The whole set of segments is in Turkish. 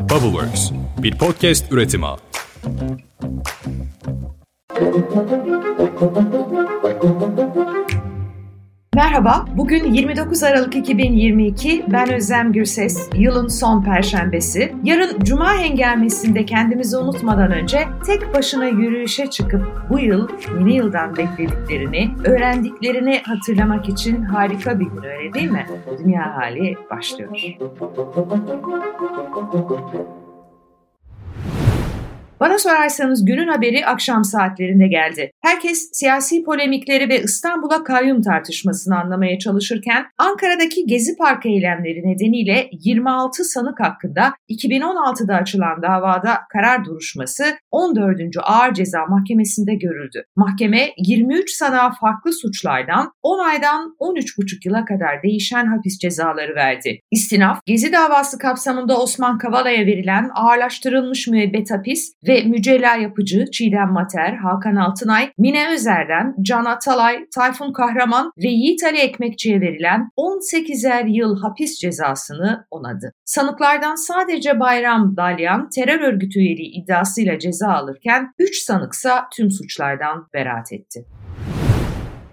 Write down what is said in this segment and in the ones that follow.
Bubbleworks, bir podcast üretimi. Merhaba, bugün 29 Aralık 2022, ben Özlem Gürses, yılın son perşembesi. Yarın Cuma hengamesinde kendimizi unutmadan önce tek başına yürüyüşe çıkıp bu yıl yeni yıldan beklediklerini, öğrendiklerini hatırlamak için harika bir gün öyle değil mi? Dünya hali başlıyor. Bana sorarsanız günün haberi akşam saatlerinde geldi. Herkes siyasi polemikleri ve İstanbul'a kayyum tartışmasını anlamaya çalışırken Ankara'daki Gezi Parkı eylemleri nedeniyle 26 sanık hakkında 2016'da açılan davada karar duruşması 14. Ağır Ceza Mahkemesi'nde görüldü. Mahkeme 23 sanığa farklı suçlardan 10 aydan 13,5 yıla kadar değişen hapis cezaları verdi. İstinaf, Gezi davası kapsamında Osman Kavala'ya verilen ağırlaştırılmış müebbet hapis ve Mücella Yapıcı, Çiğdem Mater, Hakan Altınay, Mine Özer'den Can Atalay, Tayfun Kahraman ve Yiğit Ali Ekmekçi'ye verilen 18'er yıl hapis cezasını onadı. Sanıklardan sadece Bayram Dalyan terör örgütü üyeliği iddiasıyla ceza alırken 3 sanıksa tüm suçlardan beraat etti.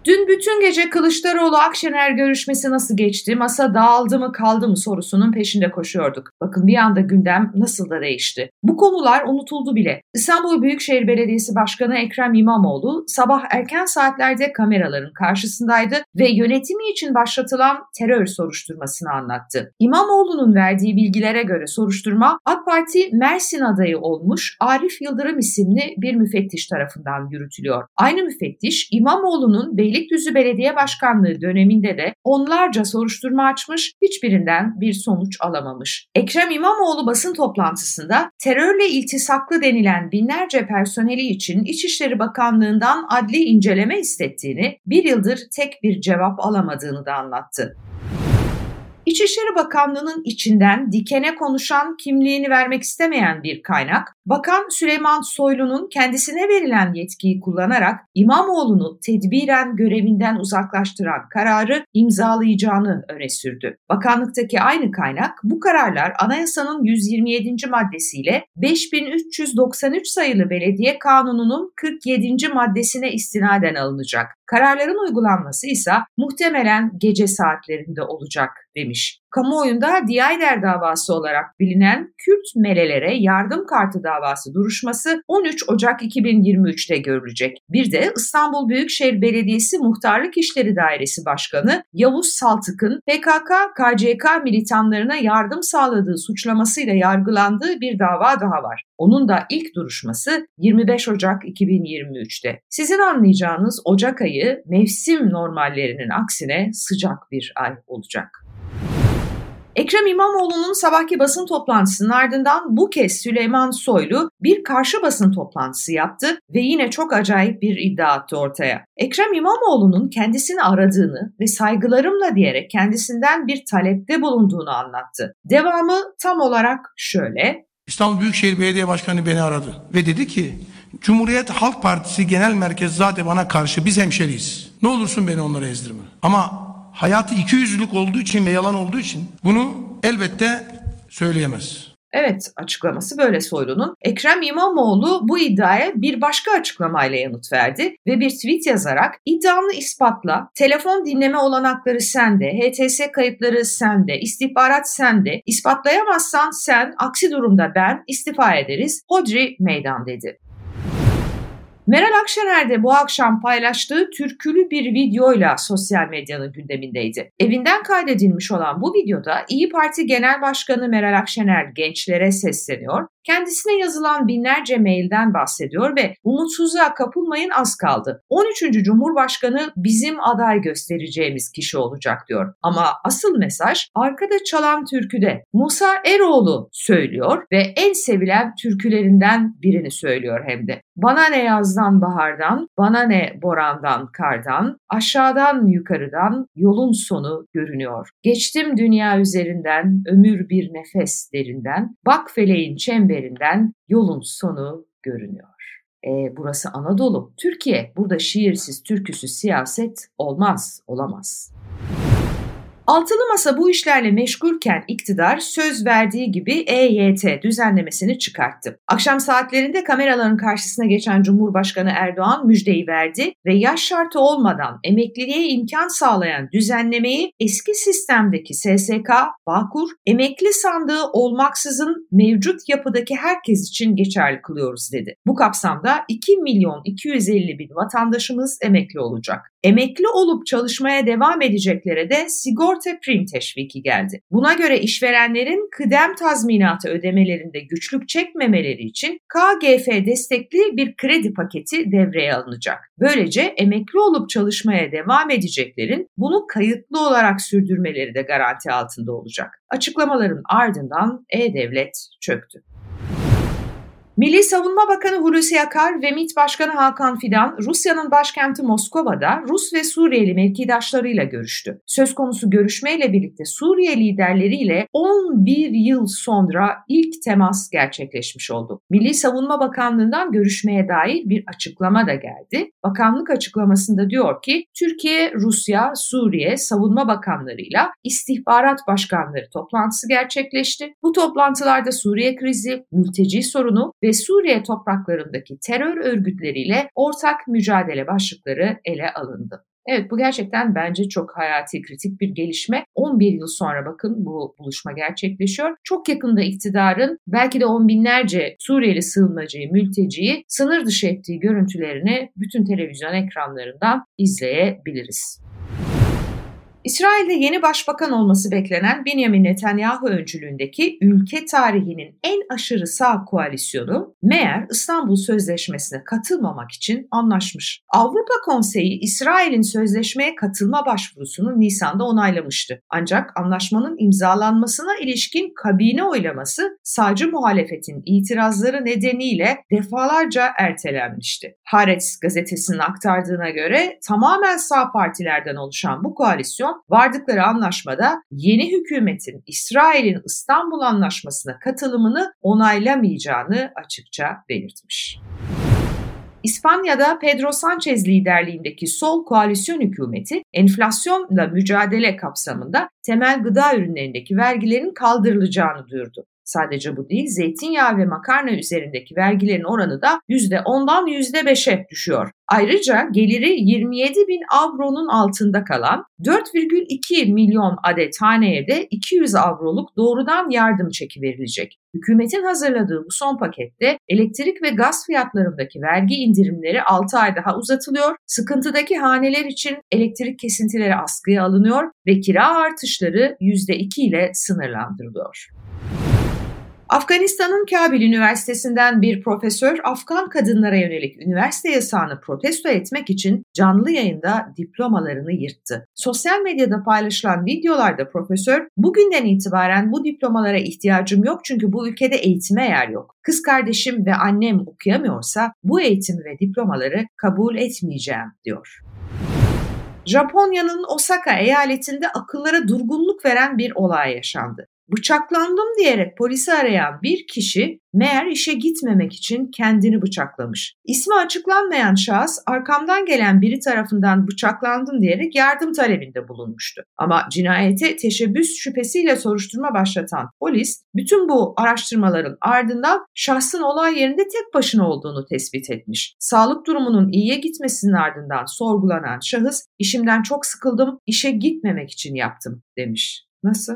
Dün bütün gece Kılıçdaroğlu Akşener görüşmesi nasıl geçti, masa dağıldı mı kaldı mı sorusunun peşinde koşuyorduk. Bakın bir anda gündem nasıl da değişti. Bu konular unutuldu bile. İstanbul Büyükşehir Belediyesi Başkanı Ekrem İmamoğlu sabah erken saatlerde kameraların karşısındaydı ve yönetimi için başlatılan terör soruşturmasını anlattı. İmamoğlu'nun verdiği bilgilere göre soruşturma AK Parti Mersin adayı olmuş Arif Yıldırım isimli bir müfettiş tarafından yürütülüyor. Aynı müfettiş İmamoğlu'nun Beylik Beylikdüzü Belediye Başkanlığı döneminde de onlarca soruşturma açmış, hiçbirinden bir sonuç alamamış. Ekrem İmamoğlu basın toplantısında terörle iltisaklı denilen binlerce personeli için İçişleri Bakanlığı'ndan adli inceleme istettiğini, bir yıldır tek bir cevap alamadığını da anlattı. İçişleri Bakanlığı'nın içinden dikene konuşan kimliğini vermek istemeyen bir kaynak, Bakan Süleyman Soylu'nun kendisine verilen yetkiyi kullanarak İmamoğlu'nu tedbiren görevinden uzaklaştıran kararı imzalayacağını öne sürdü. Bakanlıktaki aynı kaynak bu kararlar anayasanın 127. maddesiyle 5393 sayılı belediye kanununun 47. maddesine istinaden alınacak. Kararların uygulanması ise muhtemelen gece saatlerinde olacak demiş. Kamuoyunda Diyayder davası olarak bilinen Kürt melelere yardım kartı davası duruşması 13 Ocak 2023'te görülecek. Bir de İstanbul Büyükşehir Belediyesi Muhtarlık İşleri Dairesi Başkanı Yavuz Saltık'ın PKK, KCK militanlarına yardım sağladığı suçlamasıyla yargılandığı bir dava daha var. Onun da ilk duruşması 25 Ocak 2023'te. Sizin anlayacağınız Ocak ayı mevsim normallerinin aksine sıcak bir ay olacak. Ekrem İmamoğlu'nun sabahki basın toplantısının ardından bu kez Süleyman Soylu bir karşı basın toplantısı yaptı ve yine çok acayip bir iddia attı ortaya. Ekrem İmamoğlu'nun kendisini aradığını ve saygılarımla diyerek kendisinden bir talepte bulunduğunu anlattı. Devamı tam olarak şöyle. İstanbul Büyükşehir Belediye Başkanı beni aradı ve dedi ki Cumhuriyet Halk Partisi Genel Merkez zaten bana karşı biz hemşeriyiz. Ne olursun beni onlara ezdirme. Ama hayatı iki yüzlülük olduğu için ve yalan olduğu için bunu elbette söyleyemez. Evet açıklaması böyle Soylu'nun. Ekrem İmamoğlu bu iddiaya bir başka açıklamayla yanıt verdi ve bir tweet yazarak iddianı ispatla, telefon dinleme olanakları sende, HTS kayıtları sende, istihbarat sende, ispatlayamazsan sen, aksi durumda ben istifa ederiz, hodri meydan dedi. Meral Akşener de bu akşam paylaştığı türkülü bir videoyla sosyal medyanın gündemindeydi. Evinden kaydedilmiş olan bu videoda İyi Parti Genel Başkanı Meral Akşener gençlere sesleniyor kendisine yazılan binlerce mailden bahsediyor ve umutsuzluğa kapılmayın az kaldı. 13. Cumhurbaşkanı bizim aday göstereceğimiz kişi olacak diyor. Ama asıl mesaj arkada çalan türküde. Musa Eroğlu söylüyor ve en sevilen türkülerinden birini söylüyor hem de. Bana ne yazdan bahardan, bana ne borandan kardan, aşağıdan yukarıdan yolun sonu görünüyor. Geçtim dünya üzerinden, ömür bir nefes derinden, bak feleğin çemberi üzerinden yolun sonu görünüyor. E, burası Anadolu, Türkiye. Burada şiirsiz, türküsüz siyaset olmaz, olamaz. Altılı Masa bu işlerle meşgulken iktidar söz verdiği gibi EYT düzenlemesini çıkarttı. Akşam saatlerinde kameraların karşısına geçen Cumhurbaşkanı Erdoğan müjdeyi verdi ve yaş şartı olmadan emekliliğe imkan sağlayan düzenlemeyi eski sistemdeki SSK, Bağkur, emekli sandığı olmaksızın mevcut yapıdaki herkes için geçerli kılıyoruz dedi. Bu kapsamda 2 milyon 250 bin vatandaşımız emekli olacak. Emekli olup çalışmaya devam edeceklere de sigorta prim teşviki geldi. Buna göre işverenlerin kıdem tazminatı ödemelerinde güçlük çekmemeleri için KGF destekli bir kredi paketi devreye alınacak. Böylece emekli olup çalışmaya devam edeceklerin bunu kayıtlı olarak sürdürmeleri de garanti altında olacak. Açıklamaların ardından E-Devlet çöktü. Milli Savunma Bakanı Hulusi Akar ve MİT Başkanı Hakan Fidan, Rusya'nın başkenti Moskova'da Rus ve Suriyeli mevkidaşlarıyla görüştü. Söz konusu görüşmeyle birlikte Suriye liderleriyle 11 yıl sonra ilk temas gerçekleşmiş oldu. Milli Savunma Bakanlığı'ndan görüşmeye dair bir açıklama da geldi. Bakanlık açıklamasında diyor ki, Türkiye, Rusya, Suriye savunma bakanlarıyla istihbarat başkanları toplantısı gerçekleşti. Bu toplantılarda Suriye krizi, mülteci sorunu ve Suriye topraklarındaki terör örgütleriyle ortak mücadele başlıkları ele alındı. Evet bu gerçekten bence çok hayati kritik bir gelişme. 11 yıl sonra bakın bu buluşma gerçekleşiyor. Çok yakında iktidarın belki de on binlerce Suriyeli sığınmacıyı, mülteciyi sınır dışı ettiği görüntülerini bütün televizyon ekranlarından izleyebiliriz. İsrail'de yeni başbakan olması beklenen Benjamin Netanyahu öncülüğündeki ülke tarihinin en aşırı sağ koalisyonu meğer İstanbul Sözleşmesi'ne katılmamak için anlaşmış. Avrupa Konseyi İsrail'in sözleşmeye katılma başvurusunu Nisan'da onaylamıştı. Ancak anlaşmanın imzalanmasına ilişkin kabine oylaması sağcı muhalefetin itirazları nedeniyle defalarca ertelenmişti. Haaretz gazetesinin aktardığına göre tamamen sağ partilerden oluşan bu koalisyon vardıkları anlaşmada yeni hükümetin İsrail'in İstanbul Anlaşması'na katılımını onaylamayacağını açıkça belirtmiş. İspanya'da Pedro Sanchez liderliğindeki sol koalisyon hükümeti enflasyonla mücadele kapsamında temel gıda ürünlerindeki vergilerin kaldırılacağını duyurdu. Sadece bu değil, zeytinyağı ve makarna üzerindeki vergilerin oranı da %10'dan %5'e düşüyor. Ayrıca geliri 27 bin avronun altında kalan 4,2 milyon adet haneye de 200 avroluk doğrudan yardım çeki verilecek. Hükümetin hazırladığı bu son pakette elektrik ve gaz fiyatlarındaki vergi indirimleri 6 ay daha uzatılıyor, sıkıntıdaki haneler için elektrik kesintileri askıya alınıyor ve kira artışları %2 ile sınırlandırılıyor. Afganistan'ın Kabil Üniversitesi'nden bir profesör Afgan kadınlara yönelik üniversite yasağını protesto etmek için canlı yayında diplomalarını yırttı. Sosyal medyada paylaşılan videolarda profesör bugünden itibaren bu diplomalara ihtiyacım yok çünkü bu ülkede eğitime yer yok. Kız kardeşim ve annem okuyamıyorsa bu eğitim ve diplomaları kabul etmeyeceğim diyor. Japonya'nın Osaka eyaletinde akıllara durgunluk veren bir olay yaşandı. Bıçaklandım diyerek polisi arayan bir kişi meğer işe gitmemek için kendini bıçaklamış. İsmi açıklanmayan şahıs arkamdan gelen biri tarafından bıçaklandım diyerek yardım talebinde bulunmuştu. Ama cinayete teşebbüs şüphesiyle soruşturma başlatan polis bütün bu araştırmaların ardından şahsın olay yerinde tek başına olduğunu tespit etmiş. Sağlık durumunun iyiye gitmesinin ardından sorgulanan şahıs işimden çok sıkıldım, işe gitmemek için yaptım demiş. Nasıl?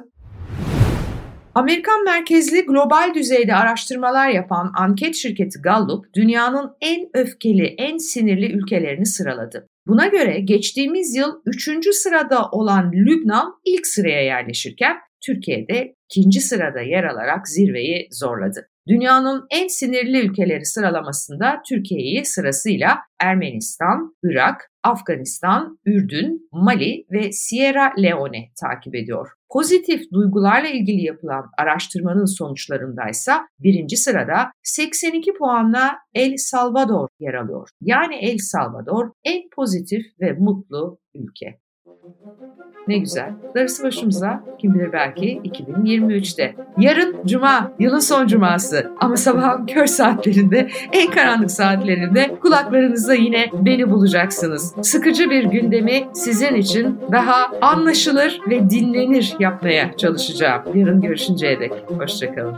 Amerikan merkezli global düzeyde araştırmalar yapan anket şirketi Gallup, dünyanın en öfkeli, en sinirli ülkelerini sıraladı. Buna göre geçtiğimiz yıl 3. sırada olan Lübnan ilk sıraya yerleşirken Türkiye'de ikinci sırada yer alarak zirveyi zorladı. Dünyanın en sinirli ülkeleri sıralamasında Türkiye'yi sırasıyla Ermenistan, Irak, Afganistan, Ürdün, Mali ve Sierra Leone takip ediyor. Pozitif duygularla ilgili yapılan araştırmanın sonuçlarındaysa birinci sırada 82 puanla El Salvador yer alıyor. Yani El Salvador en pozitif ve mutlu ülke. Ne güzel. Darısı başımıza kim bilir belki 2023'te. Yarın Cuma, yılın son Cuması. Ama sabahın kör saatlerinde, en karanlık saatlerinde kulaklarınızda yine beni bulacaksınız. Sıkıcı bir gündemi sizin için daha anlaşılır ve dinlenir yapmaya çalışacağım. Yarın görüşünceye dek. Hoşçakalın.